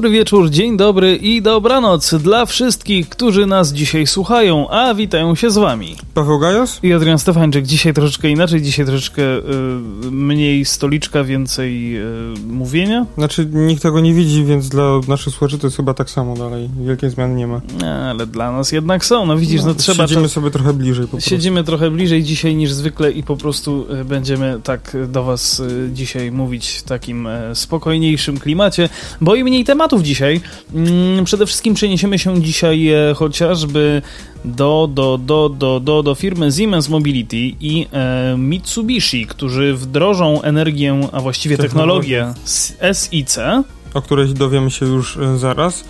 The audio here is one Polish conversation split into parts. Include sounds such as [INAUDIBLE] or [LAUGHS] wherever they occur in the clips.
Dobry wieczór, dzień dobry i dobranoc dla wszystkich, którzy nas dzisiaj słuchają, a witają się z wami. Paweł Gajos? I Adrian Stefańczyk. Dzisiaj troszeczkę inaczej, dzisiaj troszeczkę y, mniej stoliczka, więcej y, mówienia. Znaczy, nikt tego nie widzi, więc dla naszych słuchaczy to jest chyba tak samo dalej. Wielkiej zmiany nie ma. Ale dla nas jednak są, no widzisz, no, no trzeba... Siedzimy to... sobie trochę bliżej po prostu. Siedzimy trochę bliżej dzisiaj niż zwykle i po prostu y, będziemy tak do was y, dzisiaj mówić w takim y, spokojniejszym klimacie, bo i mniej tematów dzisiaj. Mm, przede wszystkim przeniesiemy się dzisiaj e, chociażby do, do, do, do, do, do firmy Siemens Mobility i e, Mitsubishi, którzy wdrożą energię, a właściwie technologię SIC. O której dowiemy się już e, zaraz.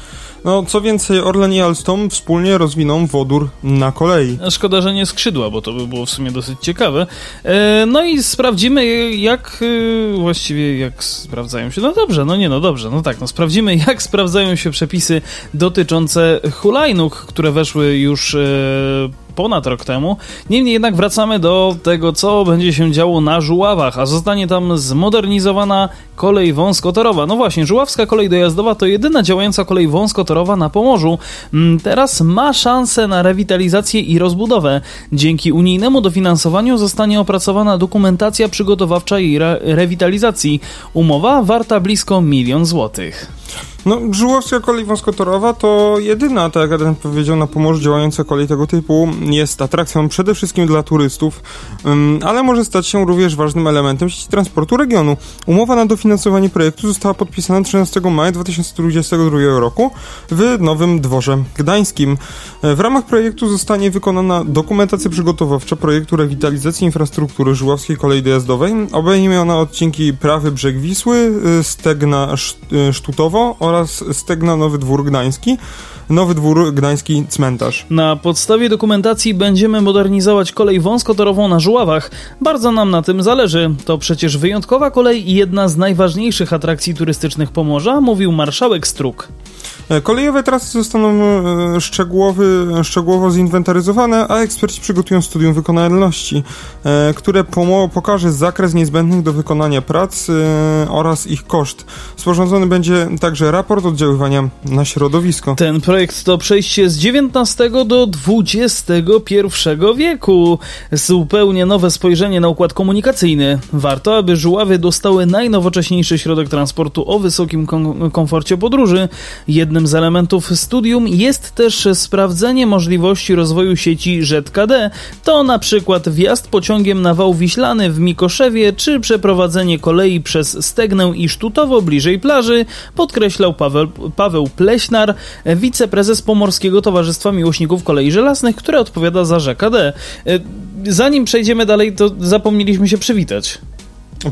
No, co więcej, Orlen i Alstom wspólnie rozwiną wodór na kolei. Szkoda, że nie skrzydła, bo to by było w sumie dosyć ciekawe. E, no i sprawdzimy, jak e, właściwie, jak sprawdzają się. No dobrze, no nie, no dobrze, no tak, no sprawdzimy, [LAUGHS] jak sprawdzają się przepisy dotyczące hulajnóg, które weszły już e, ponad rok temu. Niemniej jednak wracamy do tego, co będzie się działo na Żuławach, a zostanie tam zmodernizowana kolej wąskotorowa. No właśnie, Żuławska kolej dojazdowa to jedyna działająca kolej wąskotorowa na Pomorzu. Mm, teraz ma szansę na rewitalizację i rozbudowę. Dzięki unijnemu dofinansowaniu zostanie opracowana dokumentacja przygotowawcza jej re rewitalizacji. Umowa warta blisko milion złotych. No, Żułowska kolej wąskotorowa to jedyna, tak jak Adam powiedział, na Pomorzu działająca kolej tego typu. Jest atrakcją przede wszystkim dla turystów, ale może stać się również ważnym elementem sieci transportu regionu. Umowa na dofinansowanie projektu została podpisana 13 maja 2022 roku w Nowym Dworze Gdańskim. W ramach projektu zostanie wykonana dokumentacja przygotowawcza projektu rewitalizacji infrastruktury Żuławskiej kolei dojazdowej. Obejmie ona odcinki prawy brzeg Wisły, y, Stegna y, Sztutowo oraz Stegna Nowy Dwór Gdański. Nowy Dwór Gdański Cmentarz. Na podstawie dokumentacji będziemy modernizować kolej wąskotorową na Żuławach. Bardzo nam na tym zależy. To przecież wyjątkowa kolej i jedna z najważniejszych atrakcji turystycznych Pomorza, mówił marszałek Struk. E, kolejowe trasy zostaną e, szczegółowy, szczegółowo zinwentaryzowane, a eksperci przygotują studium wykonalności, e, które pokaże zakres niezbędnych do wykonania prac oraz ich koszt. Sporządzony będzie także raport oddziaływania na środowisko. Ten projekt to przejście z XIX do XXI wieku. Zupełnie nowe spojrzenie na układ komunikacyjny. Warto, aby żuławy dostały najnowocześniejszy środek transportu o wysokim kom komforcie podróży. Jednym z elementów studium jest też sprawdzenie możliwości rozwoju sieci ZKD. To na przykład wjazd pociągiem na wał Wiślany w Mikoszewie, czy przeprowadzenie kolei przez Stegnę i Sztutowo bliżej plaży, podkreślał Paweł, Paweł Pleśnar, wiceprezes Pomorskiego Towarzystwa Miłośników Kolei Żelaznych, które odpowiada za ZKD. E, zanim przejdziemy dalej, to zapomnieliśmy się przywitać.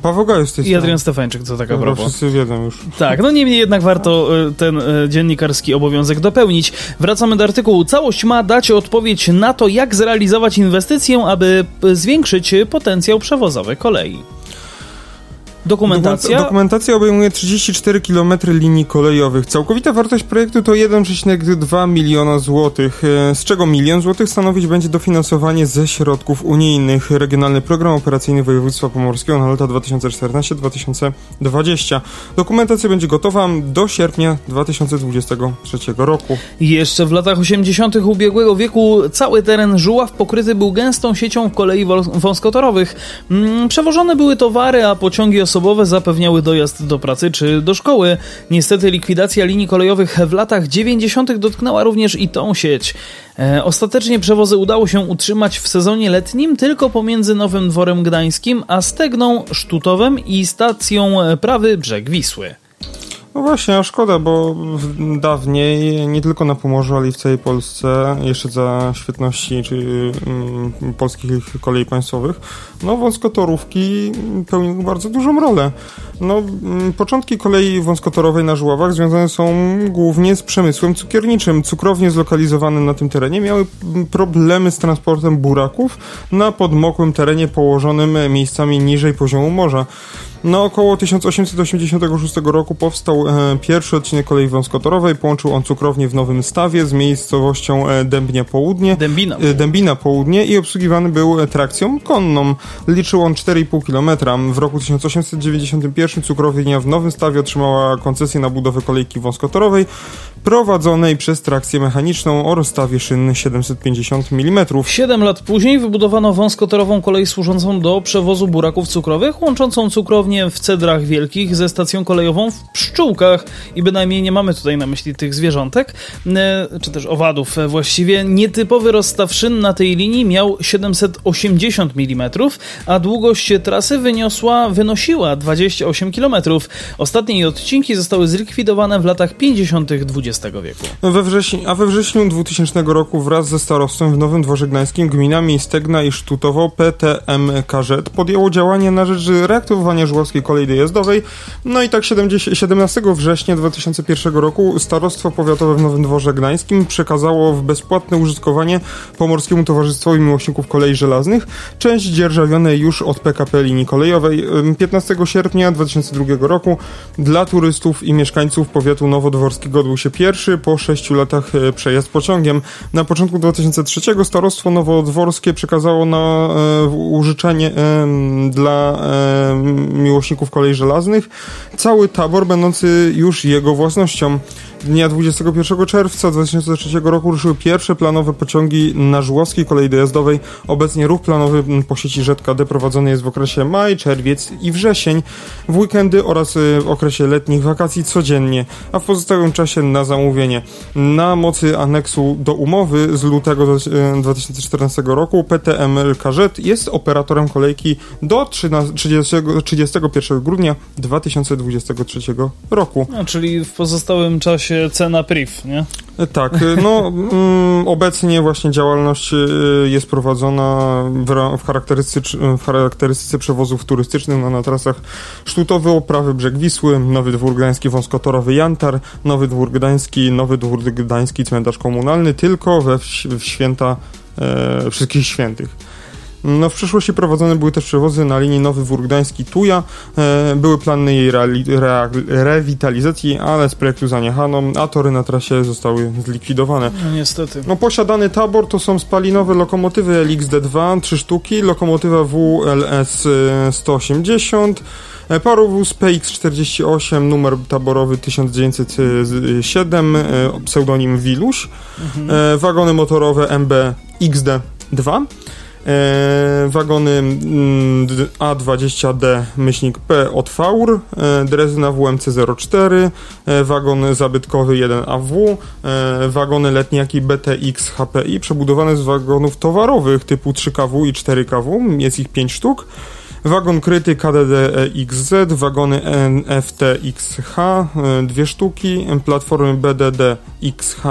Paweł Gajus I Adrian Stefańczyk, co tak a propos. wszyscy wiedzą już. Tak, no niemniej jednak warto e, ten e, dziennikarski obowiązek dopełnić. Wracamy do artykułu. Całość ma dać odpowiedź na to, jak zrealizować inwestycję, aby zwiększyć potencjał przewozowy kolei. Dokumentacja? Dokumentacja obejmuje 34 km linii kolejowych. Całkowita wartość projektu to 1,2 miliona złotych, e, z czego milion złotych stanowić będzie dofinansowanie ze środków unijnych. Regionalny Program Operacyjny Województwa Pomorskiego na lata 2014-2020. Dokumentacja będzie gotowa do sierpnia 2023 roku. Jeszcze w latach 80. ubiegłego wieku cały teren Żuław pokryty był gęstą siecią kolei wąskotorowych. Mm, przewożone były towary, a pociągi osobowe osobowe zapewniały dojazd do pracy czy do szkoły. Niestety likwidacja linii kolejowych w latach 90. dotknęła również i tą sieć. E, ostatecznie przewozy udało się utrzymać w sezonie letnim tylko pomiędzy Nowym Dworem Gdańskim a Stegną, Sztutowem i stacją Prawy Brzeg Wisły. No właśnie, a szkoda, bo dawniej nie tylko na Pomorzu, ale i w całej Polsce, jeszcze za świetności czy mm, polskich kolei państwowych, no wąskotorówki pełniły bardzo dużą rolę. No, mm, początki kolei wąskotorowej na Żuławach związane są głównie z przemysłem cukierniczym. Cukrownie zlokalizowane na tym terenie miały problemy z transportem buraków na podmokłym terenie położonym miejscami niżej poziomu morza. No około 1886 roku powstał e, pierwszy odcinek kolei wąskotorowej. Połączył on cukrownię w Nowym Stawie z miejscowością e, Dębnia Południe. Dębina. E, Dębina Południe i obsługiwany był trakcją konną. Liczył on 4,5 km. W roku 1891 cukrownia w Nowym Stawie otrzymała koncesję na budowę kolejki wąskotorowej prowadzonej przez trakcję mechaniczną o rozstawie szyn 750 mm. Siedem lat później wybudowano wąskotorową kolej służącą do przewozu buraków cukrowych, łączącą cukrownię w Cedrach Wielkich ze stacją kolejową w Pszczółkach i bynajmniej nie mamy tutaj na myśli tych zwierzątek, e, czy też owadów właściwie. Nietypowy rozstaw szyn na tej linii miał 780 mm, a długość trasy wyniosła, wynosiła 28 km. Ostatnie odcinki zostały zlikwidowane w latach 50. XX wieku. We wrześniu, a we wrześniu 2000 roku wraz ze starostwem w Nowym Dworze Gdańskim gminami Stegna i Sztutowo PTM KZ podjęło działanie na rzecz reaktywowania żuławskiej kolei dojazdowej. No i tak 70, 17 września 2001 roku starostwo powiatowe w Nowym Dworze Gdańskim przekazało w bezpłatne użytkowanie Pomorskiemu Towarzystwowi Miłośników Kolei Żelaznych część dzierżawionej już od PKP linii kolejowej 15 sierpnia 2002 roku dla turystów i mieszkańców powiatu nowodworskiego odbył się pierwszy po sześciu latach e, przejazd pociągiem. Na początku 2003 starostwo nowodworskie przekazało na e, użyczenie e, dla e, miłośników kolei żelaznych cały tabor będący już jego własnością. Dnia 21 czerwca 2003 roku ruszyły pierwsze planowe pociągi na Żuławskiej Kolei Dojazdowej. Obecnie ruch planowy po sieci ŻKD prowadzony jest w okresie maj, czerwiec i wrzesień, w weekendy oraz y, w okresie letnich wakacji codziennie, a w pozostałym czasie na zamówienie. Na mocy aneksu do umowy z lutego 2014 roku PTM LKZ jest operatorem kolejki do 13, 30, 31 grudnia 2023 roku. No, czyli w pozostałym czasie cena priv, nie? Tak, no [LAUGHS] mm, obecnie właśnie działalność y, jest prowadzona w, w, charakterystyce, w charakterystyce przewozów turystycznych no, na trasach Sztutowy, Oprawy, Brzeg Wisły, Nowy Dwór Gdański, Wąskotorowy Jantar, Nowy Dwór Gdański, Nowy Dwór Gdański, Cmentarz Komunalny, tylko we w, w święta e, Wszystkich Świętych. No, w przyszłości prowadzone były też przewozy na linii Nowy Wór Gdański-Tuja. E, były plany jej rewitalizacji, ale z projektu zaniechano, a tory na trasie zostały zlikwidowane. No, niestety. No, posiadany tabor to są spalinowe lokomotywy LXD2, 3 sztuki, lokomotywa WLS 180, e, Parowóz PX48, numer taborowy 1907, e, pseudonim Wiluś, mhm. e, wagony motorowe MB XD2, E, wagony mm, A20D myślnik P od Faur, e, drezyna WMC04, e, wagon zabytkowy 1AW, e, wagony letniaki BTX HPI przebudowane z wagonów towarowych typu 3KW i 4KW, jest ich 5 sztuk. Wagon kryty KDD XZ, wagony NFT XH, e, dwie sztuki, platformy BDD XH,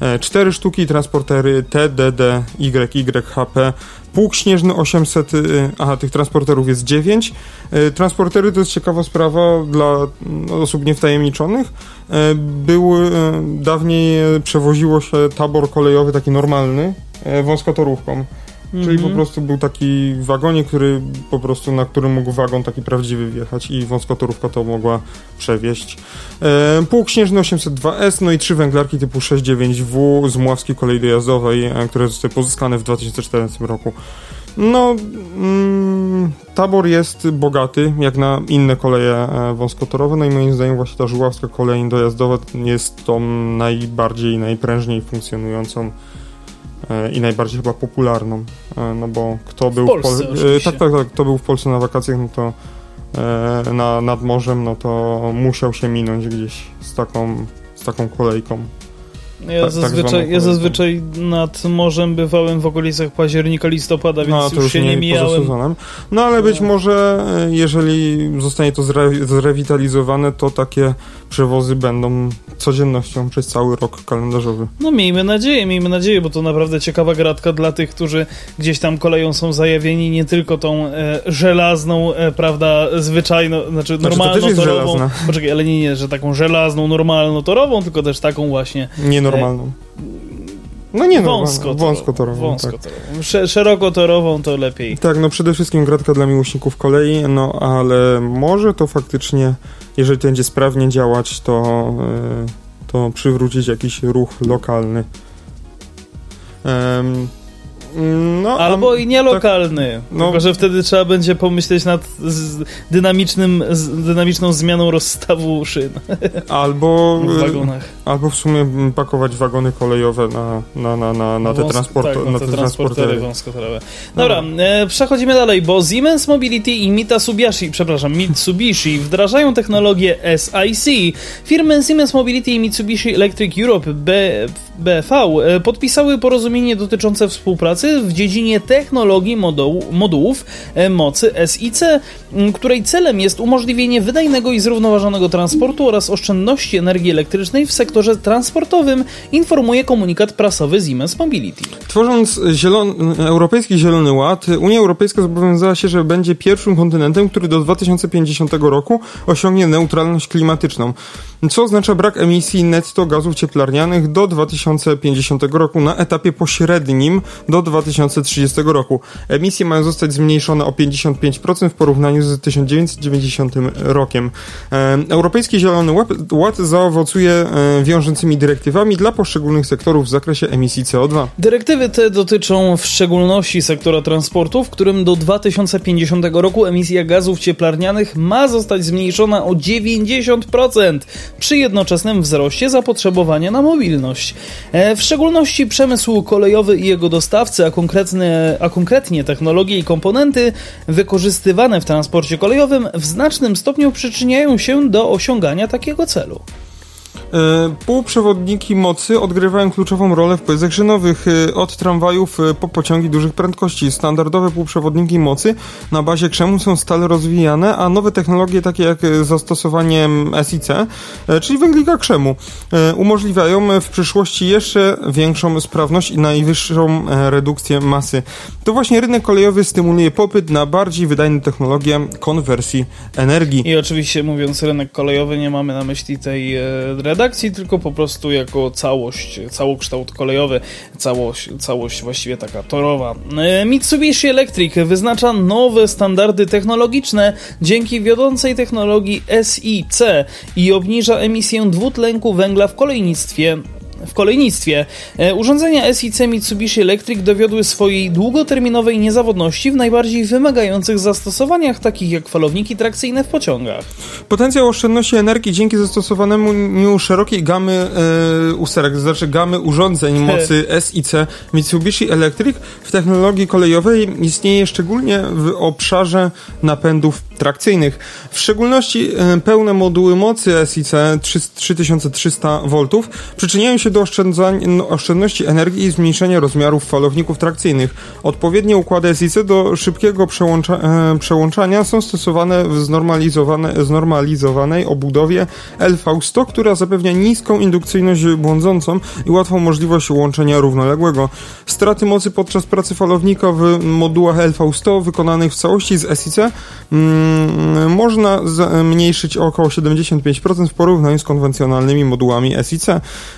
e, cztery sztuki, transportery TDD YYHP, Pług śnieżny 800, y, aha, tych transporterów jest 9. Y, transportery to jest ciekawa sprawa dla no, osób niewtajemniczonych. Były, dawniej przewoziło się tabor kolejowy taki normalny wąskotorówką. Czyli po mhm. prostu był taki wagonik, który po prostu, na którym mógł wagon taki prawdziwy wjechać i wąskotorówka to mogła przewieźć. E, Pułk Śnieżny 802S, no i trzy węglarki typu 69W z Mławskiej Kolei Dojazdowej, e, które zostały pozyskane w 2014 roku. No, mm, tabor jest bogaty, jak na inne koleje e, wąskotorowe, no i moim zdaniem właśnie ta żuławska kolej dojazdowa jest tą najbardziej, najprężniej funkcjonującą i najbardziej chyba popularną, e, no bo kto był w Polsce, w Pol- tak, tak, tak, kto był w Polsce na wakacjach, no to e, na, nad morzem, no to musiał się minąć gdzieś z taką, z taką kolejką. Ja, tak zazwyczaj, ja zazwyczaj nad morzem bywałem w okolicach października, listopada, więc no, to już, już się nie mijałem. No ale być no. może, e, jeżeli zostanie to zre zrewitalizowane, to takie przewozy będą codziennością przez cały rok kalendarzowy. No miejmy nadzieję, miejmy nadzieję, bo to naprawdę ciekawa gratka dla tych, którzy gdzieś tam koleją są zajawieni nie tylko tą e, żelazną, e, prawda, zwyczajną, znaczy, znaczy normalną torową. Poczekaj, ale nie, nie, że taką żelazną, normalną torową, tylko też taką właśnie. Nienormalną. E, no nie no, wąskotorową. Wąskotorową, wąskotorową. Tak. Szerokotorową to lepiej. Tak, no przede wszystkim gratka dla miłośników kolei, no ale może to faktycznie, jeżeli to będzie sprawnie działać, to, e, to przywrócić jakiś ruch lokalny. Um, no, Albo i nielokalny. Tak, no, tylko, że wtedy trzeba będzie pomyśleć nad dynamicznym, z dynamiczną zmianą rozstawu szyn. [LAUGHS] Albo w wagonach. Albo w sumie pakować wagony kolejowe na, na, na, na, na te, transport, tak, na, te, te transportery wąskotorowe. Dobra, no. e, przechodzimy dalej, bo Siemens Mobility i Mitsubishi, przepraszam, Mitsubishi wdrażają technologię SIC. Firmy Siemens Mobility i Mitsubishi Electric Europe B, BV e, podpisały porozumienie dotyczące współpracy pracy w dziedzinie technologii moduł, modułów e, mocy SiC, której celem jest umożliwienie wydajnego i zrównoważonego transportu oraz oszczędności energii elektrycznej w sektorze transportowym, informuje komunikat prasowy Siemens Mobility. Tworząc zielon Europejski Zielony Ład, Unia Europejska zobowiązała się, że będzie pierwszym kontynentem, który do 2050 roku osiągnie neutralność klimatyczną, co oznacza brak emisji netto gazów cieplarnianych do 2050 roku na etapie pośrednim do 2030 roku. Emisje mają zostać zmniejszone o 55% w porównaniu z 1990 rokiem. E, Europejski Zielony Ład zaowocuje e, wiążącymi dyrektywami dla poszczególnych sektorów w zakresie emisji CO2. Dyrektywy te dotyczą w szczególności sektora transportu, w którym do 2050 roku emisja gazów cieplarnianych ma zostać zmniejszona o 90% przy jednoczesnym wzroście zapotrzebowania na mobilność. E, w szczególności przemysł kolejowy i jego dostawcy a, konkretne, a konkretnie technologie i komponenty wykorzystywane w transporcie kolejowym w znacznym stopniu przyczyniają się do osiągania takiego celu. E, półprzewodniki mocy odgrywają kluczową rolę w pojazdach szynowych, e, od tramwajów e, po pociągi dużych prędkości. Standardowe półprzewodniki mocy na bazie krzemu są stale rozwijane, a nowe technologie takie jak zastosowanie SiC, czyli węglika krzemu, umożliwiają w przyszłości jeszcze większą sprawność i najwyższą redukcję masy. To właśnie rynek kolejowy stymuluje popyt na bardziej wydajne technologie konwersji energii. I oczywiście mówiąc rynek kolejowy nie mamy na myśli tej redakcji, redakcji, tylko po prostu jako całość, całokształt kolejowy, całość, całość właściwie taka torowa. E, Mitsubishi Electric wyznacza nowe standardy technologiczne dzięki wiodącej technologii SiC i obniża emisję dwutlenku węgla w kolejnictwie w kolejnictwie. E, urządzenia SIC Mitsubishi Electric dowiodły swojej długoterminowej niezawodności w najbardziej wymagających zastosowaniach, takich jak falowniki trakcyjne w pociągach. Potencjał oszczędności energii dzięki zastosowanemu szerokiej gamy e, usterek, to znaczy gamy urządzeń [LAUGHS] mocy SIC Mitsubishi Electric w technologii kolejowej istnieje szczególnie w obszarze napędów trakcyjnych. W szczególności e, pełne moduły mocy SIC 3300 V przyczyniają się do no, oszczędności energii i zmniejszenia rozmiarów falowników trakcyjnych. Odpowiednie układy SIC do szybkiego przełącza, e, przełączania są stosowane w znormalizowane, znormalizowanej obudowie LV100, która zapewnia niską indukcyjność błądzącą i łatwą możliwość łączenia równoległego. Straty mocy podczas pracy falownika w modułach LV100 wykonanych w całości z SIC mm, można zmniejszyć o około 75% w porównaniu z konwencjonalnymi modułami SIC.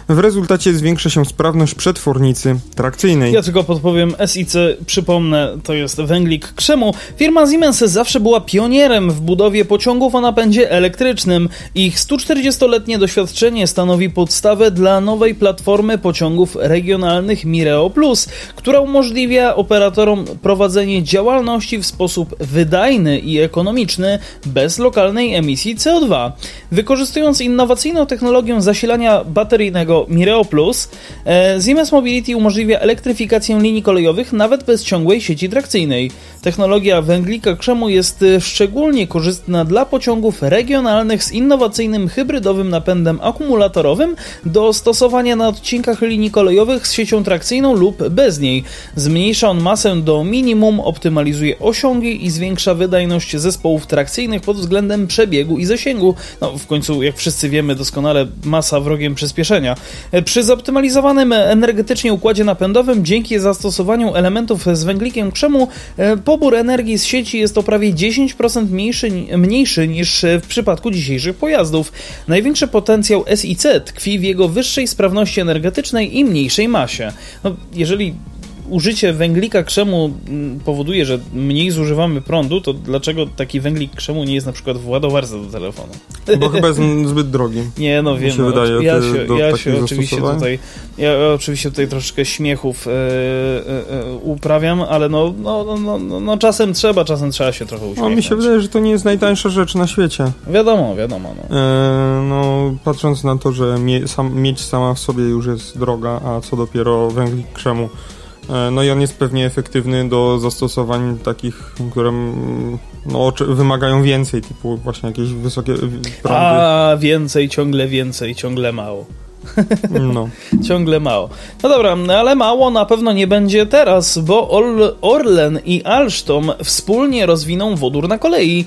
W rezultacie rezultacie zwiększa się sprawność przetwornicy trakcyjnej. Ja tylko podpowiem, SIC, przypomnę, to jest węglik krzemu. Firma Siemens zawsze była pionierem w budowie pociągów o napędzie elektrycznym. Ich 140-letnie doświadczenie stanowi podstawę dla nowej platformy pociągów regionalnych Mireo Plus, która umożliwia operatorom prowadzenie działalności w sposób wydajny i ekonomiczny, bez lokalnej emisji CO2. Wykorzystując innowacyjną technologię zasilania bateryjnego Mireo Geo Plus, e, Siemens Mobility umożliwia elektryfikację linii kolejowych nawet bez ciągłej sieci trakcyjnej. Technologia węglika krzemu jest e, szczególnie korzystna dla pociągów regionalnych z innowacyjnym hybrydowym napędem akumulatorowym do stosowania na odcinkach linii kolejowych z siecią trakcyjną lub bez niej. Zmniejsza on masę do minimum, optymalizuje osiągi i zwiększa wydajność zespołów trakcyjnych pod względem przebiegu i zasięgu. No, w końcu, jak wszyscy wiemy doskonale, masa wrogiem przyspieszenia. Przy zoptymalizowanym energetycznie układzie napędowym, dzięki zastosowaniu elementów z węglikiem krzemu, e, pobór energii z sieci jest o prawie 10% mniejszy, mniejszy niż w przypadku dzisiejszych pojazdów. Największy potencjał SIC tkwi w jego wyższej sprawności energetycznej i mniejszej masie. No, jeżeli użycie węglika krzemu mm, powoduje, że mniej zużywamy prądu, to dlaczego taki węglik krzemu nie jest na przykład w ładowarce do telefonu? Bo chyba jest [LAUGHS] zbyt drogi. Nie, no wiem. się no, wydaje, ja się, ja się oczywiście tutaj ja oczywiście tutaj troszeczkę śmiechów e, e, e, uprawiam, ale no, no, no, no, no, no czasem trzeba, czasem trzeba się trochę No, uśmiechnąć. mi się wydaje, że to nie jest najtańsza rzecz na świecie. Wiadomo, wiadomo. No. E, no, patrząc na to, że mie, sam, miedź sama w sobie już jest droga, a co dopiero węglik krzemu. E, no i on jest pewnie efektywny do zastosowań takich, które mm, no, wymagają więcej, typu właśnie jakieś wysokie prądy. A więcej, ciągle więcej, ciągle mało. [LAUGHS] No. Ciągle mało. No dobra, ale mało na pewno nie będzie teraz, bo Or- Orlen i Alstom wspólnie rozwiną wodór na kolei.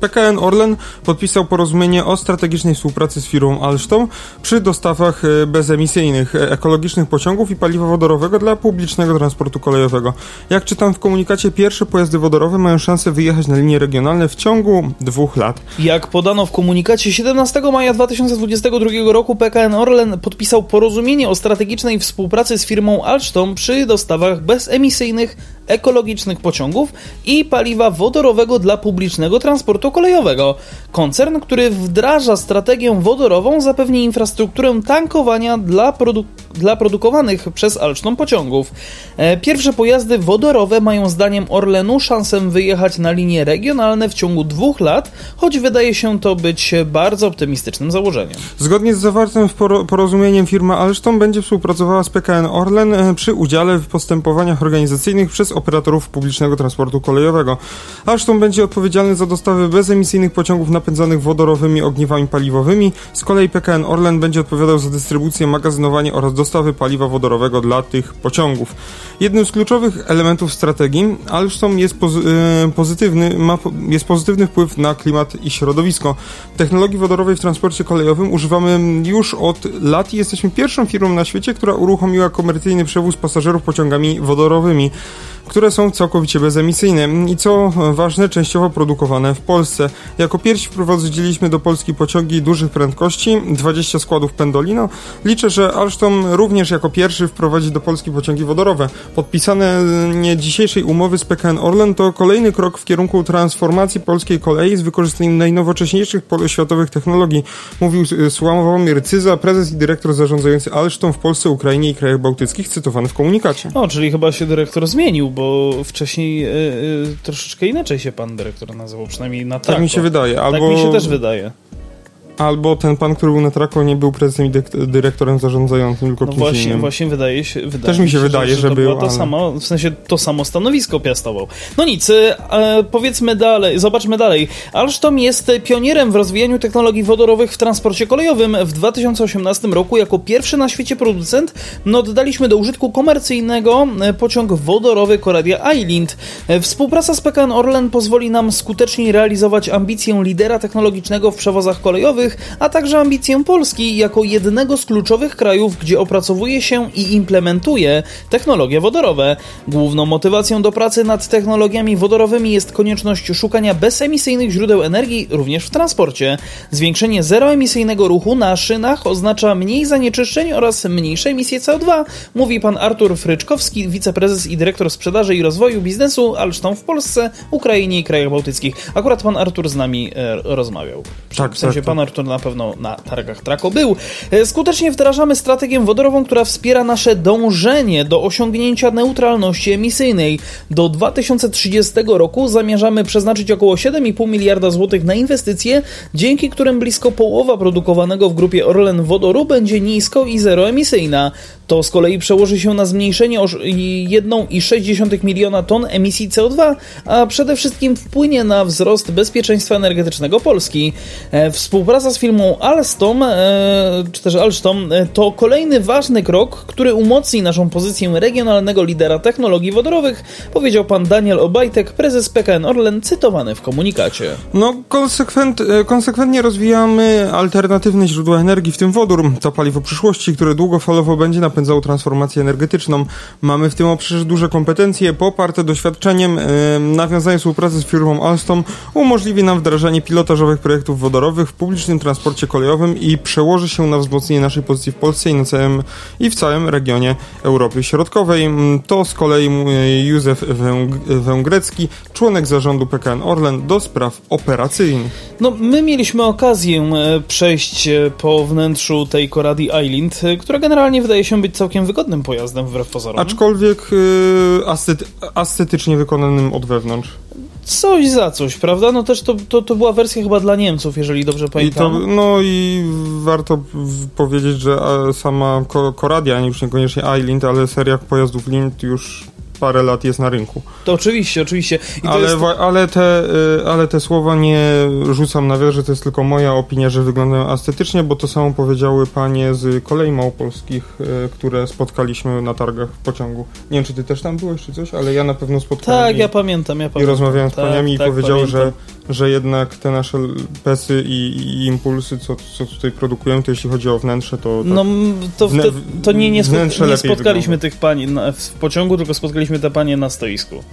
PKN Orlen podpisał porozumienie o strategicznej współpracy z firmą Alstom przy dostawach e, bezemisyjnych, e, ekologicznych pociągów i paliwa wodorowego dla publicznego transportu kolejowego. Jak czytam w komunikacie, pierwsze pojazdy wodorowe mają szansę wyjechać na linie regionalne w ciągu dwóch lat. Jak podano w komunikacie, 17 maja 2022 roku PKN Orlen podpisał porozumienie o strategicznej współpracy z firmą Alstom przy dostawach bezemisyjnych, ekologicznych pociągów i paliwa wodorowego dla publicznego transportu kolejowego. Koncern, który wdraża strategię wodorową, zapewni infrastrukturę tankowania dla, produ- dla produkowanych przez Alstom pociągów. E, Pierwsze pojazdy wodorowe mają zdaniem Orlenu szansę wyjechać na linie regionalne w ciągu dwóch lat, choć wydaje się to być bardzo optymistycznym założeniem. Zgodnie z zawartym w poro- porozumieniem firma Alstom będzie współpracowała z PKN Orlen e, przy udziale w postępowaniach organizacyjnych przez operatorów publicznego transportu kolejowego. Alstom będzie odpowiedzialny za dostawy bezemisyjnych pociągów napędzanych wodorowymi ogniwami paliwowymi. Z kolei PKN Orlen będzie odpowiadał za dystrybucję, magazynowanie oraz dostawy paliwa wodorowego dla tych pociągów. Jednym z kluczowych elementów strategii Alstom jest pozy- e, pozytywny, ma, jest pozytywny wpływ na klimat i środowisko. Technologii wodorowej w transporcie kolejowym używamy już od lat i jesteśmy pierwszą firmą na świecie, która uruchomiła komercyjny przewóz pasażerów pociągami wodorowymi, które są całkowicie bezemisyjne i co ważne, częściowo produkowane w Polsce. Jako pierwsi wprowadziliśmy do Polski pociągi dużych prędkości, 20 składów Pendolino. Liczę, że Alstom również jako pierwszy wprowadzi do Polski pociągi wodorowe. Podpisane nie dzisiejszej umowy z PKN Orlen to kolejny krok w kierunku transformacji polskiej kolei z wykorzystaniem najnowocześniejszych światowych technologii, mówił y, Sławomir Cyza, prezes i dyrektor zarządzający Alstom w Polsce, Ukrainie i krajach bałtyckich, cytowany w komunikacie. O, czyli chyba się dyrektor zmienił, bo wcześniej y, y, troszeczkę inaczej się pan dyrektor nazywał, przynajmniej na Tak mi się wydaje. Albo, Tak mi się też wydaje. Albo ten pan, który był na Trako, nie był prezesem i dyrektorem zarządzającym, tylko No kimś właśnie, innym. właśnie wydaje się. Wydaje Też mi się wydaje, że, że to był, to ale- samo, w sensie to samo stanowisko piastował. No nic, e, powiedzmy dalej, zobaczmy dalej. Alstom jest pionierem w rozwijaniu technologii wodorowych w transporcie kolejowym. W 2018 roku jako pierwszy na świecie producent no, oddaliśmy do użytku komercyjnego e, pociąg wodorowy Coradia Island. E, Współpraca z PKN Orlen pozwoli nam skutecznie realizować ambicję lidera technologicznego w przewozach kolejowych, a także ambicję Polski jako jednego z kluczowych krajów, gdzie opracowuje się i implementuje technologie wodorowe. Główną motywacją do pracy nad technologiami wodorowymi jest konieczność szukania bezemisyjnych źródeł energii również w transporcie. Zwiększenie zeroemisyjnego ruchu na szynach oznacza mniej zanieczyszczeń oraz mniejsze emisje CO2, mówi pan Artur Fryczkowski, wiceprezes i dyrektor sprzedaży i rozwoju biznesu Alstom w Polsce, Ukrainie i krajach bałtyckich. Akurat pan Artur z nami e, rozmawiał. Tak, w sensie tak, pan tak. Artur to na pewno na targach Trako był. E, skutecznie wdrażamy strategię wodorową, która wspiera nasze dążenie do osiągnięcia neutralności emisyjnej. Do 2030 roku zamierzamy przeznaczyć około 7,5 miliarda złotych na inwestycje, dzięki którym blisko połowa produkowanego w grupie Orlen wodoru będzie nisko i zeroemisyjna. To z kolei przełoży się na zmniejszenie o 1,6 miliona ton emisji CO2, a przede wszystkim wpłynie na wzrost bezpieczeństwa energetycznego Polski. E, współpraca z firmą Alstom, e, czy też Alstom, e, to kolejny ważny krok, który umocni naszą pozycję regionalnego lidera technologii wodorowych, powiedział pan Daniel Obajtek, prezes PKN Orlen, cytowany w komunikacie. No, konsekwent, konsekwentnie rozwijamy alternatywne źródła energii, w tym wodór. To paliwo przyszłości, które długofalowo będzie napędzało transformację energetyczną. Mamy w tym obszarze duże kompetencje poparte doświadczeniem. Nawiązanie współpracy z firmą Alstom umożliwi nam wdrażanie pilotażowych projektów wodorowych w publicznym transporcie kolejowym i przełoży się na wzmocnienie naszej pozycji w Polsce i, na całym, i w całym regionie Europy Środkowej. To z kolei Józef Węgrecki, członek zarządu PKN Orlen do spraw operacyjnych. No, my mieliśmy okazję e, przejść e, po wnętrzu tej Coradi Island, e, która generalnie wydaje się być całkiem wygodnym pojazdem wbrew pozorom. Aczkolwiek yy, estetycznie wykonanym od wewnątrz. Coś za coś, prawda? No też to, to, to była wersja chyba dla Niemców, jeżeli dobrze pamiętam. I to, no i warto powiedzieć, że sama Coradia, już niekoniecznie Island, ale seria pojazdów Lind już parę lat jest na rynku. To oczywiście, oczywiście. ale, jest... ale, te, y, ale te słowa nie rzucam na że to jest tylko moja opinia, że wyglądają estetycznie, bo to samo powiedziały panie z kolei małopolskich, y, które spotkaliśmy na targach w pociągu. Nie wiem, czy ty też tam byłeś, czy coś, ale ja na pewno spotkałem. Tak, i, ja pamiętam, ja pamiętam. I rozmawiałem z tak, paniami tak, i powiedział, że, że jednak te nasze pesy i, i, impulsy, co, co tutaj produkujemy, to jeśli chodzi o wnętrze, to... Tak, no, to, to, to nie, nie, nie spotkaliśmy tych pań w pociągu, tylko spotkaliśmy te panie na stoisku.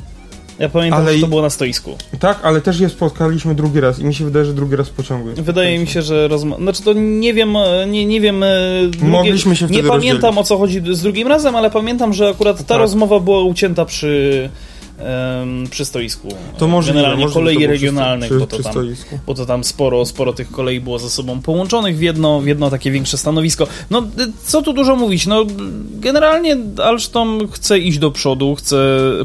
Ja pamiętam, ale że to było na stoisku. Tak, ale też je spotkaliśmy drugi raz i mi się wydaje, że drugi raz w pociągu. Wydaje mi się, że rozma... Znaczy to nie wiem, nie, nie wiem... E, drugie... Mogliśmy się wtedy Nie pamiętam rozdzielić. o co chodzi z drugim razem, ale pamiętam, że akurat ta tak. rozmowa była ucięta przy przy stoisku. To możliwe, Generalnie możliwe, kolei to regionalnych, przy, bo, to tam, bo to tam sporo, sporo tych kolei było ze sobą połączonych w jedno, w jedno takie większe stanowisko. No, co tu dużo mówić, no generalnie Alstom chce iść do przodu, chce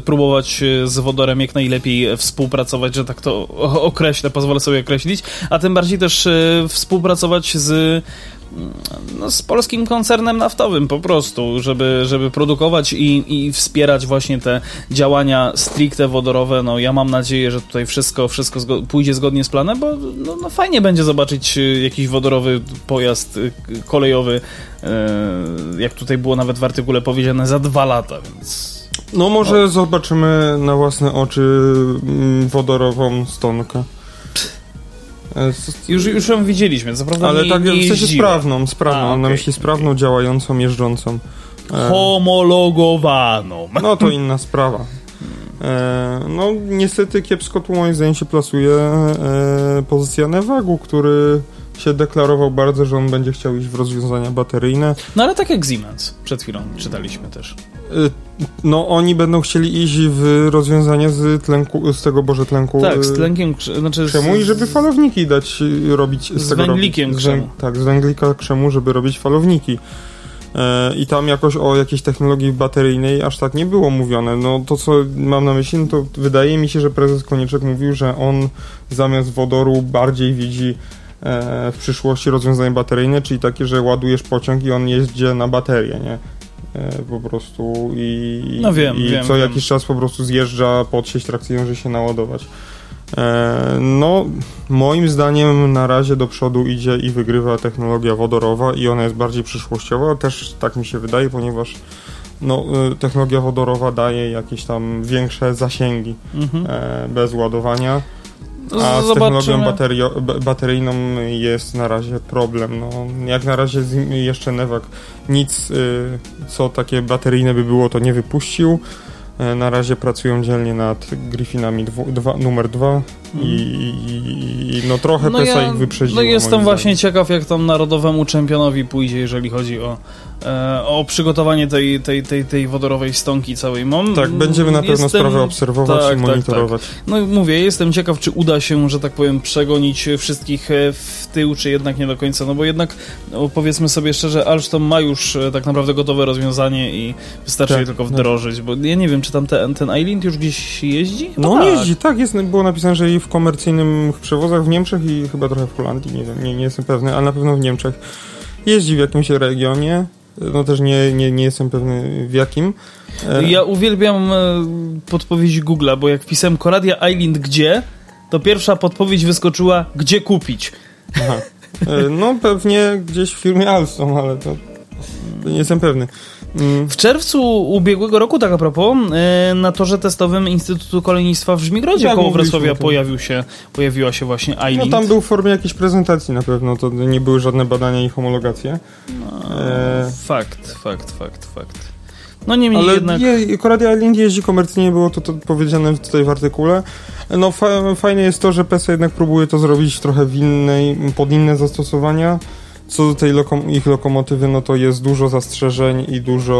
próbować z wodorem jak najlepiej współpracować, że tak to określę, pozwolę sobie określić, a tym bardziej też e, współpracować z no, z polskim koncernem naftowym po prostu, żeby, żeby produkować i, i wspierać właśnie te działania stricte wodorowe. No ja mam nadzieję, że tutaj wszystko, wszystko zgo pójdzie zgodnie z planem, bo no, no, fajnie będzie zobaczyć y, jakiś wodorowy pojazd y, kolejowy, y, jak tutaj było nawet w artykule powiedziane, za dwa lata, więc... No może no. zobaczymy na własne oczy mm, wodorową stonkę. E, już, już ją widzieliśmy, co prawda Ale nie, tak nie w sensie sprawną, sprawną, A, okay. na myśli sprawną, działającą, jeżdżącą. E, Homologowaną. [LAUGHS] No to inna sprawa. E, no niestety kiepsko tu moim zdaniem się plasuje pozycja Nevagu, który się deklarował bardzo, że on będzie chciał iść w rozwiązania bateryjne. No ale tak jak Siemens, przed chwilą czytaliśmy też. Y, no oni będą chcieli iść w rozwiązanie z tlenku, z tego Boże tlenku. Tak, z y, tlenkiem znaczy krzemu i żeby falowniki dać y, robić z, z tego węglikiem robić, krzemu. tak, z węglika krzemu, żeby robić falowniki. E, I tam jakoś o jakiejś technologii bateryjnej aż tak nie było mówione. No to co mam na myśli, no to wydaje mi się, że prezes Konieczek mówił, że on zamiast wodoru bardziej widzi E, w przyszłości rozwiązanie bateryjne, czyli takie, że ładujesz pociąg i on jeździ na baterię, nie? E, po prostu i, no wiem, i wiem, co wiem. jakiś czas po prostu zjeżdża pod sieć trakcyjną, żeby się naładować. E, no, moim zdaniem na razie do przodu idzie i wygrywa technologia wodorowa i ona jest bardziej przyszłościowa, też tak mi się wydaje, ponieważ no, technologia wodorowa daje jakieś tam większe zasięgi mhm. bez ładowania. A z technologią baterio, bateryjną jest na razie problem. No, jak na razie jeszcze Nevak nic, y, co takie bateryjne by było, to nie wypuścił. E, na razie pracują dzielnie nad Griffinami dwu, dwa, numer 2 I, i, no trochę No PESA ja- ich wyprzedziło. No jestem właśnie ciekaw, jak tam narodowemu czempionowi pójdzie, jeżeli chodzi o, e, o przygotowanie tej, tej, tej, tej wodorowej stonki całej. Mam, Tak, będziemy na pewno jestem- sprawę obserwować tak, i tak, monitorować. No mówię, jestem ciekaw, czy uda się, że tak powiem, przegonić wszystkich e, w tył, czy jednak nie do końca, no bo jednak no, powiedzmy sobie szczerze, Alstom ma już e, tak naprawdę gotowe rozwiązanie i wystarczy Tak, je tylko tak. wdrożyć, bo ja nie wiem, czy tam ten, ten Island już gdzieś jeździ? Chyba No on tak. jeździ, tak, jest, było napisane, że w komercyjnym przewozach w Niemczech i chyba trochę w Holandii, nie wiem, nie, nie jestem pewny, ale na pewno w Niemczech. Jeździ w jakimś regionie, no też nie, nie, nie jestem pewny w jakim. E, Ja uwielbiam e, podpowiedzi Google'a, bo jak wpisałem Coradia Island gdzie, to pierwsza podpowiedź wyskoczyła gdzie kupić. Aha. E, No pewnie gdzieś w firmie Alstom, ale to nie jestem pewny. W czerwcu ubiegłego roku, tak a propos, e, na torze testowym Instytutu Kolejnictwa w Żmigrodzie Tak, koło Wrocławia pojawił się, pojawiła się właśnie No Island. tam był w formie jakiejś prezentacji na pewno, to nie były żadne badania i homologacje. E, Fakt, fakt, fakt, fakt. No niemniej Ale jednak... je, Coradia Island jeździ komercyjnie, było to, to powiedziane tutaj w artykule. No fa fajne jest to, że PESA jednak próbuje to zrobić trochę w innej, pod inne zastosowania. Co do tej lokom ich lokomotywy, no to jest dużo zastrzeżeń i dużo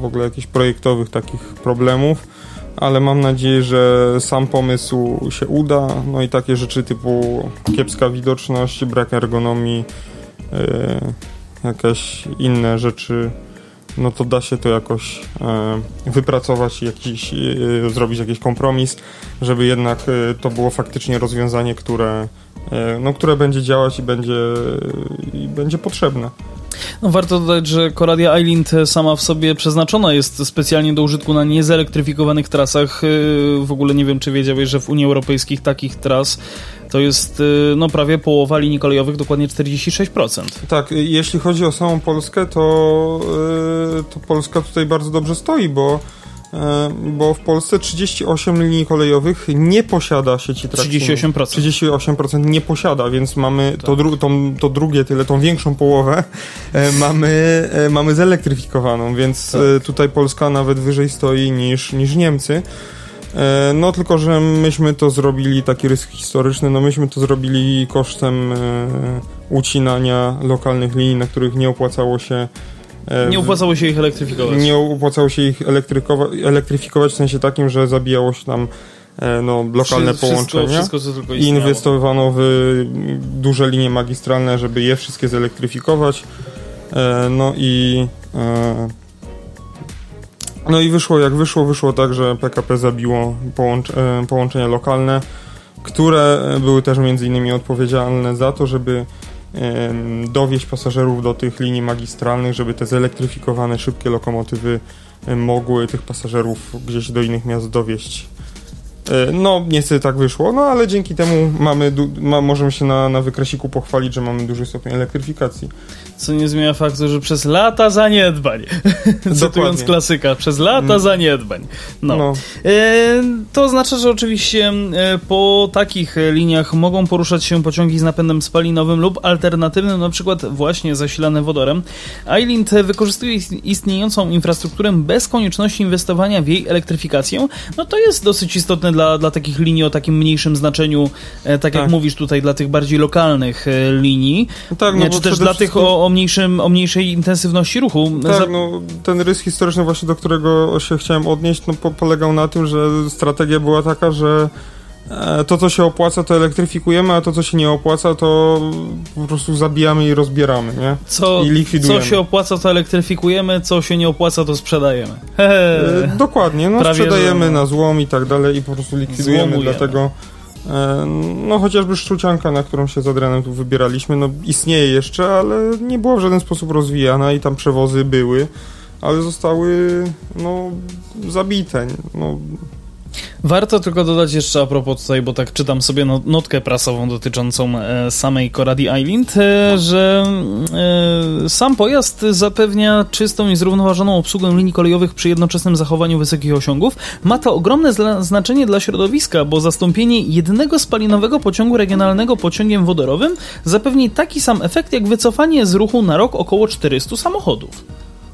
w ogóle jakichś projektowych takich problemów, ale mam nadzieję, że sam pomysł się uda. No i takie rzeczy typu kiepska widoczność, brak ergonomii, yy, jakieś inne rzeczy no to da się to jakoś e, wypracować jakiś, e, zrobić jakiś kompromis, żeby jednak e, to było faktycznie rozwiązanie, które, no, które będzie działać i będzie, i będzie potrzebne. No warto dodać, że Coradia Island sama w sobie przeznaczona jest specjalnie do użytku na niezelektryfikowanych trasach. Yy, W ogóle nie wiem, czy wiedziałeś, że w Unii Europejskiej takich tras to jest yy, no, prawie połowa linii kolejowych, dokładnie 46%. Tak, jeśli chodzi o samą Polskę, to, e, to Polska tutaj bardzo dobrze stoi, bo bo w Polsce 38 linii kolejowych nie posiada sieci trakcyjnej. 38%. 38% nie posiada, więc mamy to, dru tą, to drugie tyle, tą większą połowę e, mamy, e, mamy zelektryfikowaną, więc Tak. e, tutaj Polska nawet wyżej stoi niż, niż Niemcy. E, no tylko, że myśmy to zrobili, taki rysk historyczny, no myśmy to zrobili kosztem e, ucinania lokalnych linii, na których nie opłacało się e, Nie opłacało się ich elektryfikować. nie opłacało się ich elektrykowa- elektryfikować w sensie takim, że zabijało się tam e, no, lokalne Wszy- połączenia. Wszystko, wszystko, I inwestowano w duże linie magistralne, żeby je wszystkie zelektryfikować. E, No i e, no i wyszło jak wyszło, wyszło tak, że PKP zabiło połącz, e, połączenia lokalne, które były też między innymi odpowiedzialne za to, żeby dowieść pasażerów do tych linii magistralnych, żeby te zelektryfikowane szybkie lokomotywy mogły tych pasażerów gdzieś do innych miast dowieść. E, No, niestety tak wyszło, no ale dzięki temu mamy, ma, możemy się na, na wykreśliku pochwalić, że mamy duży stopień elektryfikacji. Co nie zmienia faktu, że przez lata zaniedbań, [LAUGHS] cytując klasyka, przez lata Mm. zaniedbań. No. No. E, to oznacza, że oczywiście e, po takich e, liniach mogą poruszać się pociągi z napędem spalinowym lub alternatywnym, na przykład właśnie zasilane wodorem. Island wykorzystuje ist- istniejącą infrastrukturę bez konieczności inwestowania w jej elektryfikację. No to jest dosyć istotne dla, dla takich linii o takim mniejszym znaczeniu, e, tak, jak Tak. mówisz tutaj, dla tych bardziej lokalnych linii, Tak, no czy też dla tych wszystkim- o, o, mniejszym, o mniejszej intensywności ruchu. Tak, Za- no ten rys historyczny właśnie, do którego się chciałem odnieść, no po, polegał na tym, że strategia była taka, że e, to, co się opłaca, to elektryfikujemy, a to, co się nie opłaca, to po prostu zabijamy i rozbieramy, nie? Co, I likwidujemy. co się opłaca, to elektryfikujemy, co się nie opłaca, to sprzedajemy. Hehe. Dokładnie, no Prawie, sprzedajemy że- na złom i tak dalej i po prostu likwidujemy, Złomujemy. dlatego no chociażby szczucianka, na którą się z Adrianem tu wybieraliśmy, no istnieje jeszcze, ale nie była w żaden sposób rozwijana i tam przewozy były, ale zostały no zabite, no Warto tylko dodać jeszcze a propos tutaj, bo tak czytam sobie no- notkę prasową dotyczącą e, samej Coradi Island, e, że e, sam pojazd zapewnia czystą i zrównoważoną obsługę linii kolejowych przy jednoczesnym zachowaniu wysokich osiągów. Ma to ogromne znaczenie dla środowiska, bo zastąpienie jednego spalinowego pociągu regionalnego pociągiem wodorowym zapewni taki sam efekt jak wycofanie z ruchu na rok około 400 samochodów.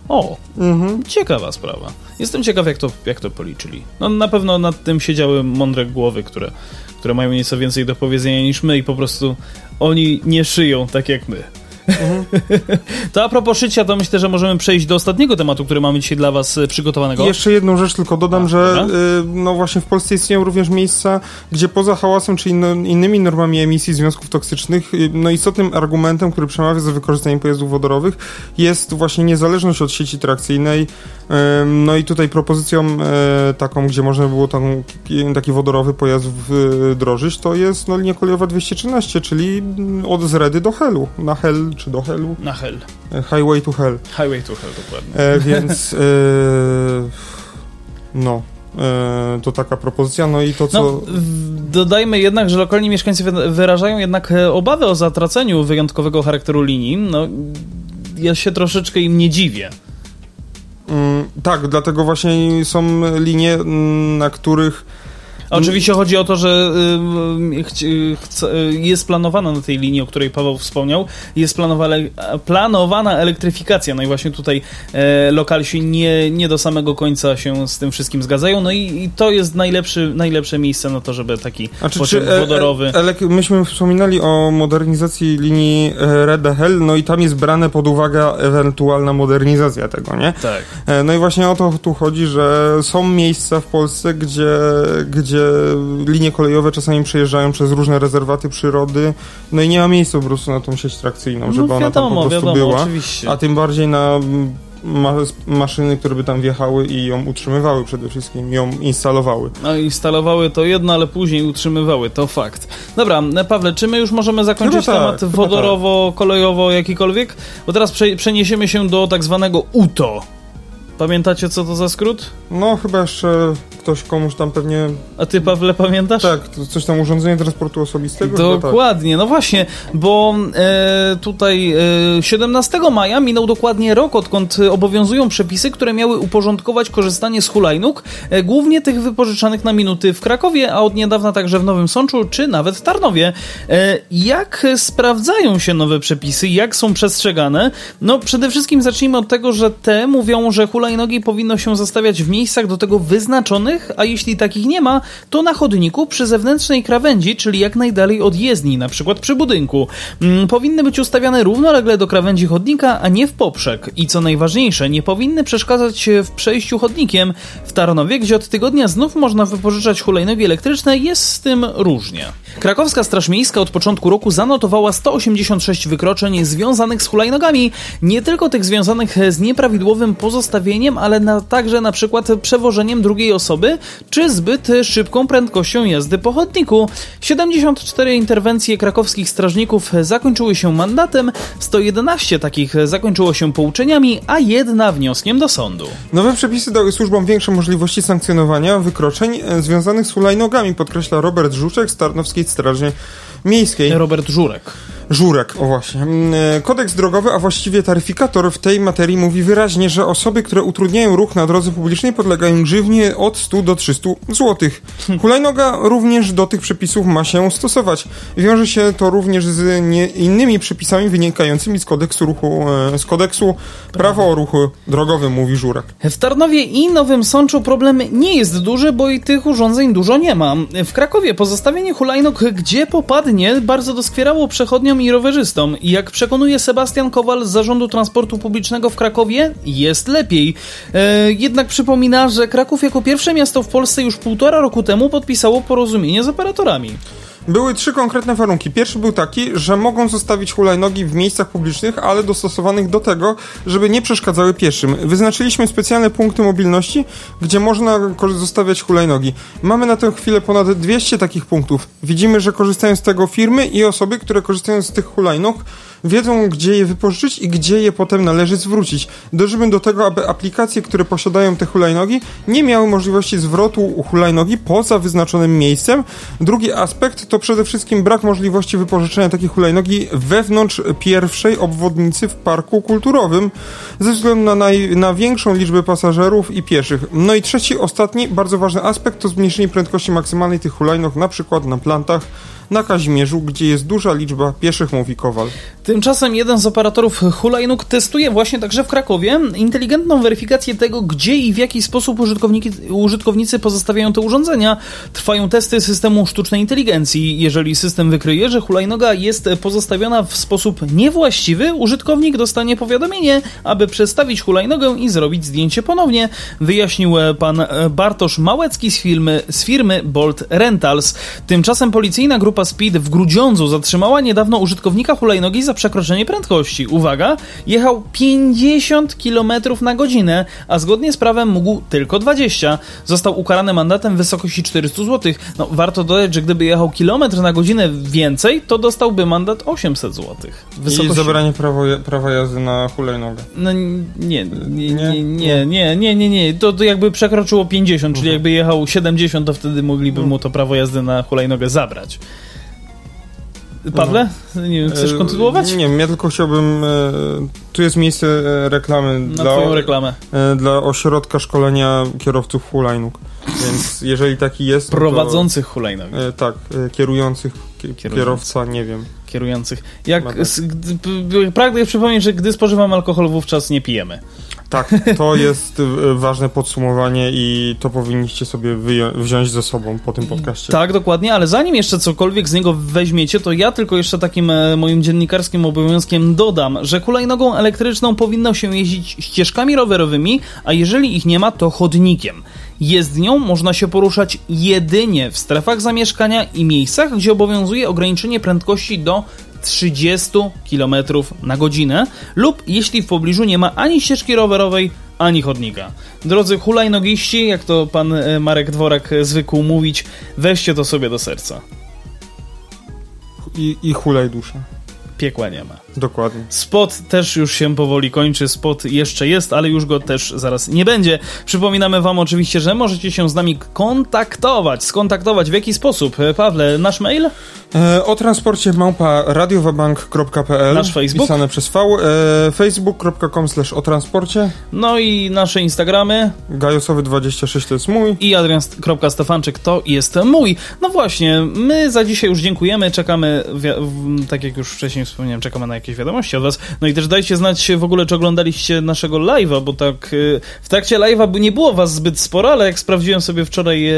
O, mhm. Ciekawa sprawa. Jestem ciekaw, jak to, jak to policzyli. No, na pewno nad tym siedziały mądre głowy, które, które mają nieco więcej do powiedzenia niż my i po prostu oni nie szyją tak jak my. Mhm. [LAUGHS] to a propos szycia, to myślę, że możemy przejść do ostatniego tematu, który mamy dzisiaj dla Was e, przygotowanego. I jeszcze jedną rzecz tylko dodam, a, że y, no właśnie w Polsce istnieją również miejsca, gdzie poza hałasem czy innymi normami emisji związków toksycznych, y, no istotnym argumentem, który przemawia za wykorzystaniem pojazdów wodorowych jest właśnie niezależność od sieci trakcyjnej. Y, no i tutaj propozycją taką, gdzie można było tam taki wodorowy pojazd wdrożyć, to jest no, linia kolejowa 213, czyli od Zredy do Helu. Na Hel czy do Hellu? Na Hell. E, Highway to Hell. Highway to Hell, dokładnie. E, więc e, no, e, to taka propozycja, no i to co... No, dodajmy jednak, że lokalni mieszkańcy wyrażają jednak e, obawy o zatraceniu wyjątkowego charakteru linii. No, ja się troszeczkę im nie dziwię. Mm, tak, dlatego właśnie są linie, na których oczywiście chodzi o to, że jest planowana na tej linii, o której Paweł wspomniał, jest planowana, elektryfikacja. No i właśnie tutaj e, lokalsi nie, nie do samego końca się z tym wszystkim zgadzają. No i, i to jest najlepszy, najlepsze miejsce na to, żeby taki znaczy, pociąg czy, e, wodorowy... E, myśmy wspominali o modernizacji linii Red Hell, no i tam jest brane pod uwagę ewentualna modernizacja tego, nie? Tak. No i właśnie o to tu chodzi, że są miejsca w Polsce, gdzie, gdzie gdzie linie kolejowe czasami przejeżdżają przez różne rezerwaty przyrody, no i nie ma miejsca po prostu na tą sieć trakcyjną, żeby no, wiadomo, ona tam po prostu wiadomo, była. Oczywiście. A tym bardziej na ma maszyny, które by tam wjechały i ją utrzymywały przede wszystkim, ją instalowały. No instalowały to jedno, ale później utrzymywały, to fakt. Dobra, Pawle, czy my już możemy zakończyć tak, temat wodorowo, kolejowo, jakikolwiek? Bo teraz prze przeniesiemy się do tak zwanego UTO. Pamiętacie, co to za skrót? No, chyba jeszcze ktoś komuś tam pewnie... A ty, Pawle, pamiętasz? Tak, coś tam urządzenie transportu osobistego? Dokładnie, tak. no właśnie, bo e, tutaj e, 17 maja minął dokładnie rok, odkąd obowiązują przepisy, które miały uporządkować korzystanie z hulajnóg, e, głównie tych wypożyczanych na minuty w Krakowie, a od niedawna także w Nowym Sączu, czy nawet w Tarnowie. E, jak sprawdzają się nowe przepisy, jak są przestrzegane? No, przede wszystkim zacznijmy od tego, że te mówią, że hulajnogi powinno się zostawiać w miejscach do tego wyznaczonych, a jeśli takich nie ma, to na chodniku przy zewnętrznej krawędzi, czyli jak najdalej od jezdni, na przykład przy budynku. Mm, powinny być ustawiane równolegle do krawędzi chodnika, a nie w poprzek. I co najważniejsze, nie powinny przeszkadzać w przejściu chodnikiem. W Tarnowie, gdzie od tygodnia znów można wypożyczać hulajnogi elektryczne, jest z tym różnie. Krakowska Straż Miejska od początku roku zanotowała 186 wykroczeń związanych z hulajnogami, nie tylko tych związanych z nieprawidłowym pozostawieniem, ale na, także na przykład przewożeniem drugiej osoby czy zbyt szybką prędkością jazdy po chodniku. 74 interwencje krakowskich strażników zakończyły się mandatem, 111 takich zakończyło się pouczeniami, a jedna wnioskiem do sądu. Nowe przepisy dały służbom większe możliwości sankcjonowania wykroczeń związanych z hulajnogami, podkreśla Robert Żuczek z Tarnowskiej Straży Miejskiej. Robert Żurek. Żurek, o właśnie. Mm, e, kodeks drogowy, a właściwie taryfikator w tej materii mówi wyraźnie, że osoby, które utrudniają ruch na drodze publicznej podlegają grzywnie od 100 do 300 zł. [LAUGHS] Hulajnoga również do tych przepisów ma się stosować. Wiąże się to również z innymi przepisami wynikającymi z kodeksu ruchu, e, z kodeksu prawa o ruchu drogowym, mówi Żurek. W Tarnowie i Nowym Sączu problem nie jest duży, bo i tych urządzeń dużo nie ma. W Krakowie pozostawienie hulajnog gdzie popadnie bardzo doskwierało przechodniom i rowerzystom. Jak przekonuje Sebastian Kowal z Zarządu Transportu Publicznego w Krakowie, jest lepiej. E, jednak przypomina, że Kraków jako pierwsze miasto w Polsce już półtora roku temu podpisało porozumienie z operatorami. Były trzy konkretne warunki. Pierwszy był taki, że mogą zostawić hulajnogi w miejscach publicznych, ale dostosowanych do tego, żeby nie przeszkadzały pieszym. Wyznaczyliśmy specjalne punkty mobilności, gdzie można zostawiać hulajnogi. Mamy na tę chwilę ponad 200 takich punktów. Widzimy, że korzystają z tego firmy i osoby, które korzystają z tych hulajnóg, wiedzą, gdzie je wypożyczyć i gdzie je potem należy zwrócić. Dążymy do tego, aby aplikacje, które posiadają te hulajnogi, nie miały możliwości zwrotu hulajnogi poza wyznaczonym miejscem. Drugi aspekt to przede wszystkim brak możliwości wypożyczenia takiej hulajnogi wewnątrz pierwszej obwodnicy w parku kulturowym, ze względu na, naj, na większą liczbę pasażerów i pieszych. No i trzeci, ostatni, bardzo ważny aspekt to zmniejszenie prędkości maksymalnej tych hulajnog, na przykład na plantach na Kazimierzu, gdzie jest duża liczba pieszych, mówi Kowal. Tymczasem jeden z operatorów hulajnóg testuje właśnie także w Krakowie inteligentną weryfikację tego, gdzie i w jaki sposób użytkownicy pozostawiają te urządzenia. Trwają testy systemu sztucznej inteligencji. Jeżeli system wykryje, że hulajnoga jest pozostawiona w sposób niewłaściwy, użytkownik dostanie powiadomienie, aby przestawić hulajnogę i zrobić zdjęcie ponownie, wyjaśnił pan Bartosz Małecki z firmy, z firmy Bolt Rentals. Tymczasem policyjna grupa Speed w Grudziądzu zatrzymała niedawno użytkownika hulajnogi za przekroczenie prędkości. Uwaga, jechał 50 km na godzinę, a zgodnie z prawem mógł tylko 20. Został ukarany mandatem w wysokości 400 zł. No, warto dodać, że gdyby jechał kilometr na godzinę więcej, to dostałby mandat 800 zł. Wysokości... I zabranie prawo, prawa jazdy na hulajnogę. No nie, nie, nie, nie, nie, nie, nie, nie. To, to jakby przekroczyło 50, czyli mhm. jakby jechał 70, to wtedy mogliby mu to prawo jazdy na hulajnogę zabrać. Pawle? Nie wiem, chcesz e, kontynuować? Nie wiem, ja tylko chciałbym. E, tu jest miejsce e, reklamy Na dla, reklamę. dla ośrodka szkolenia kierowców hulajnóg. Więc jeżeli taki jest. Prowadzących to, hulajnóg. Tak, kierujących, kierowca, nie wiem. Kierujących. Jak, pragnę przypomnieć, że gdy spożywam alkohol, wówczas nie pijemy. Tak, to jest e, ważne podsumowanie i to powinniście sobie wziąć ze sobą po tym podcaście. Tak, dokładnie, ale zanim jeszcze cokolwiek z niego weźmiecie, to ja tylko jeszcze takim e, moim dziennikarskim obowiązkiem dodam, że hulajnogą elektryczną powinno się jeździć ścieżkami rowerowymi, a jeżeli ich nie ma, to chodnikiem. Jezdnią można się poruszać jedynie w strefach zamieszkania i miejscach, gdzie obowiązuje ograniczenie prędkości do 30 km na godzinę lub jeśli w pobliżu nie ma ani ścieżki rowerowej, ani chodnika. Drodzy hulajnogiści, jak to pan e, Marek Dworek zwykł mówić, weźcie to sobie do serca. I, i hulaj duszę piekła nie ma. Dokładnie. Spot też już się powoli kończy, spot jeszcze jest, ale już go też zaraz nie będzie. Przypominamy wam oczywiście, że możecie się z nami kontaktować. Skontaktować w jaki sposób? Pawle, nasz mail? E, o transporcie małpa radiowabank.pl Nasz Facebook? Pisane przez V. E, facebook.com slash o transporcie. No i nasze Instagramy. Gajosowy26 to jest mój. I adrian.stefanczyk to jest mój. No właśnie, my za dzisiaj już dziękujemy, czekamy, tak jak już wcześniej wspomniałem, czekamy na jakieś wiadomości od was. No i też dajcie znać w ogóle, czy oglądaliście naszego live'a, bo tak y, w trakcie live'a nie było was zbyt sporo, ale jak sprawdziłem sobie wczoraj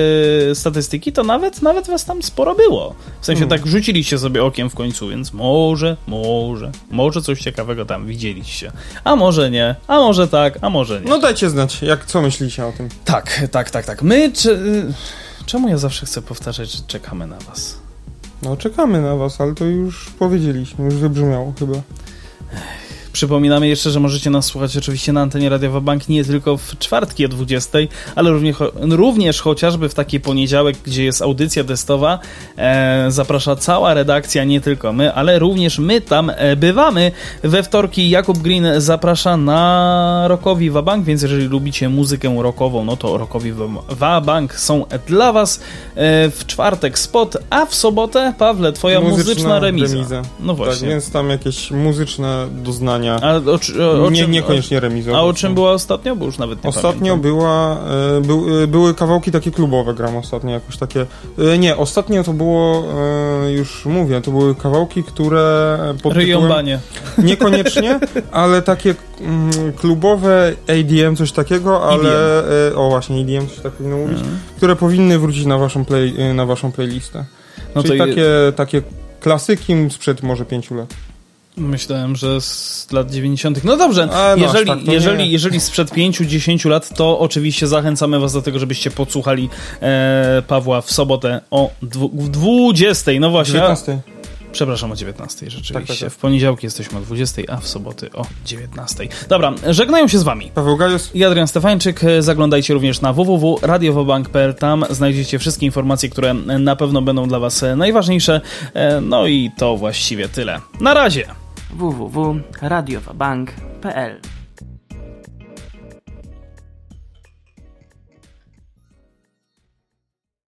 y, statystyki, to nawet, nawet was tam sporo było. W sensie mm. tak rzuciliście sobie okiem w końcu, więc może, może, może coś ciekawego tam widzieliście. A może nie, a może tak, a może nie. No dajcie znać, jak co myślicie o tym. Tak, tak, tak, tak. My, czy, y, czemu ja zawsze chcę powtarzać, że czekamy na was? No czekamy na was, ale to już powiedzieliśmy, już wybrzmiało chyba. Przypominamy jeszcze, że możecie nas słuchać oczywiście na antenie Radiowa Bank nie tylko w czwartki o 20, ale również, również chociażby w taki poniedziałek, gdzie jest audycja testowa. E, zaprasza cała redakcja, nie tylko my, ale również my tam e, bywamy. We wtorki Jakub Green zaprasza na Rockowi Wabank, więc jeżeli lubicie muzykę rockową, no to Rockowi Wabank są dla was. E, w czwartek spot, a w sobotę, Pawle, twoja muzyczna, muzyczna remiza. remiza. No właśnie. Tak, więc tam jakieś muzyczne doznania a o, o, o nie, czym, niekoniecznie remizą. A o czym była ostatnio? Bo już nawet nie Ostatnio pamiętam. była, e, by, e, były kawałki takie klubowe gram ostatnio, jakoś takie... E, nie, ostatnio to było, już mówię, to były kawałki, które pod tytułem, Niekoniecznie, [LAUGHS] ale takie mm, klubowe ADM, coś takiego, ale... EDM. O właśnie, ADM, coś tak powinno mówić, mm. które powinny wrócić na waszą, play, na waszą playlistę. No Czyli takie, je... takie klasyki sprzed może pięciu lat. Myślałem, że z lat 90. No dobrze, no, jeżeli, tak jeżeli, jeżeli sprzed 5-10 lat, to oczywiście zachęcamy Was do tego, żebyście podsłuchali e, Pawła w sobotę o 20. No właśnie. 19. Przepraszam o 19 rzeczywiście. Tak, tak, tak. W poniedziałki jesteśmy o 20, a w soboty o 19. Dobra, żegnają się z wami. Paweł Gajus i Adrian Stefańczyk. Zaglądajcie również na www.radiowobank.pl. Tam znajdziecie wszystkie informacje, które na pewno będą dla was najważniejsze. E, no i to właściwie tyle. Na razie! www.radiowabank.pl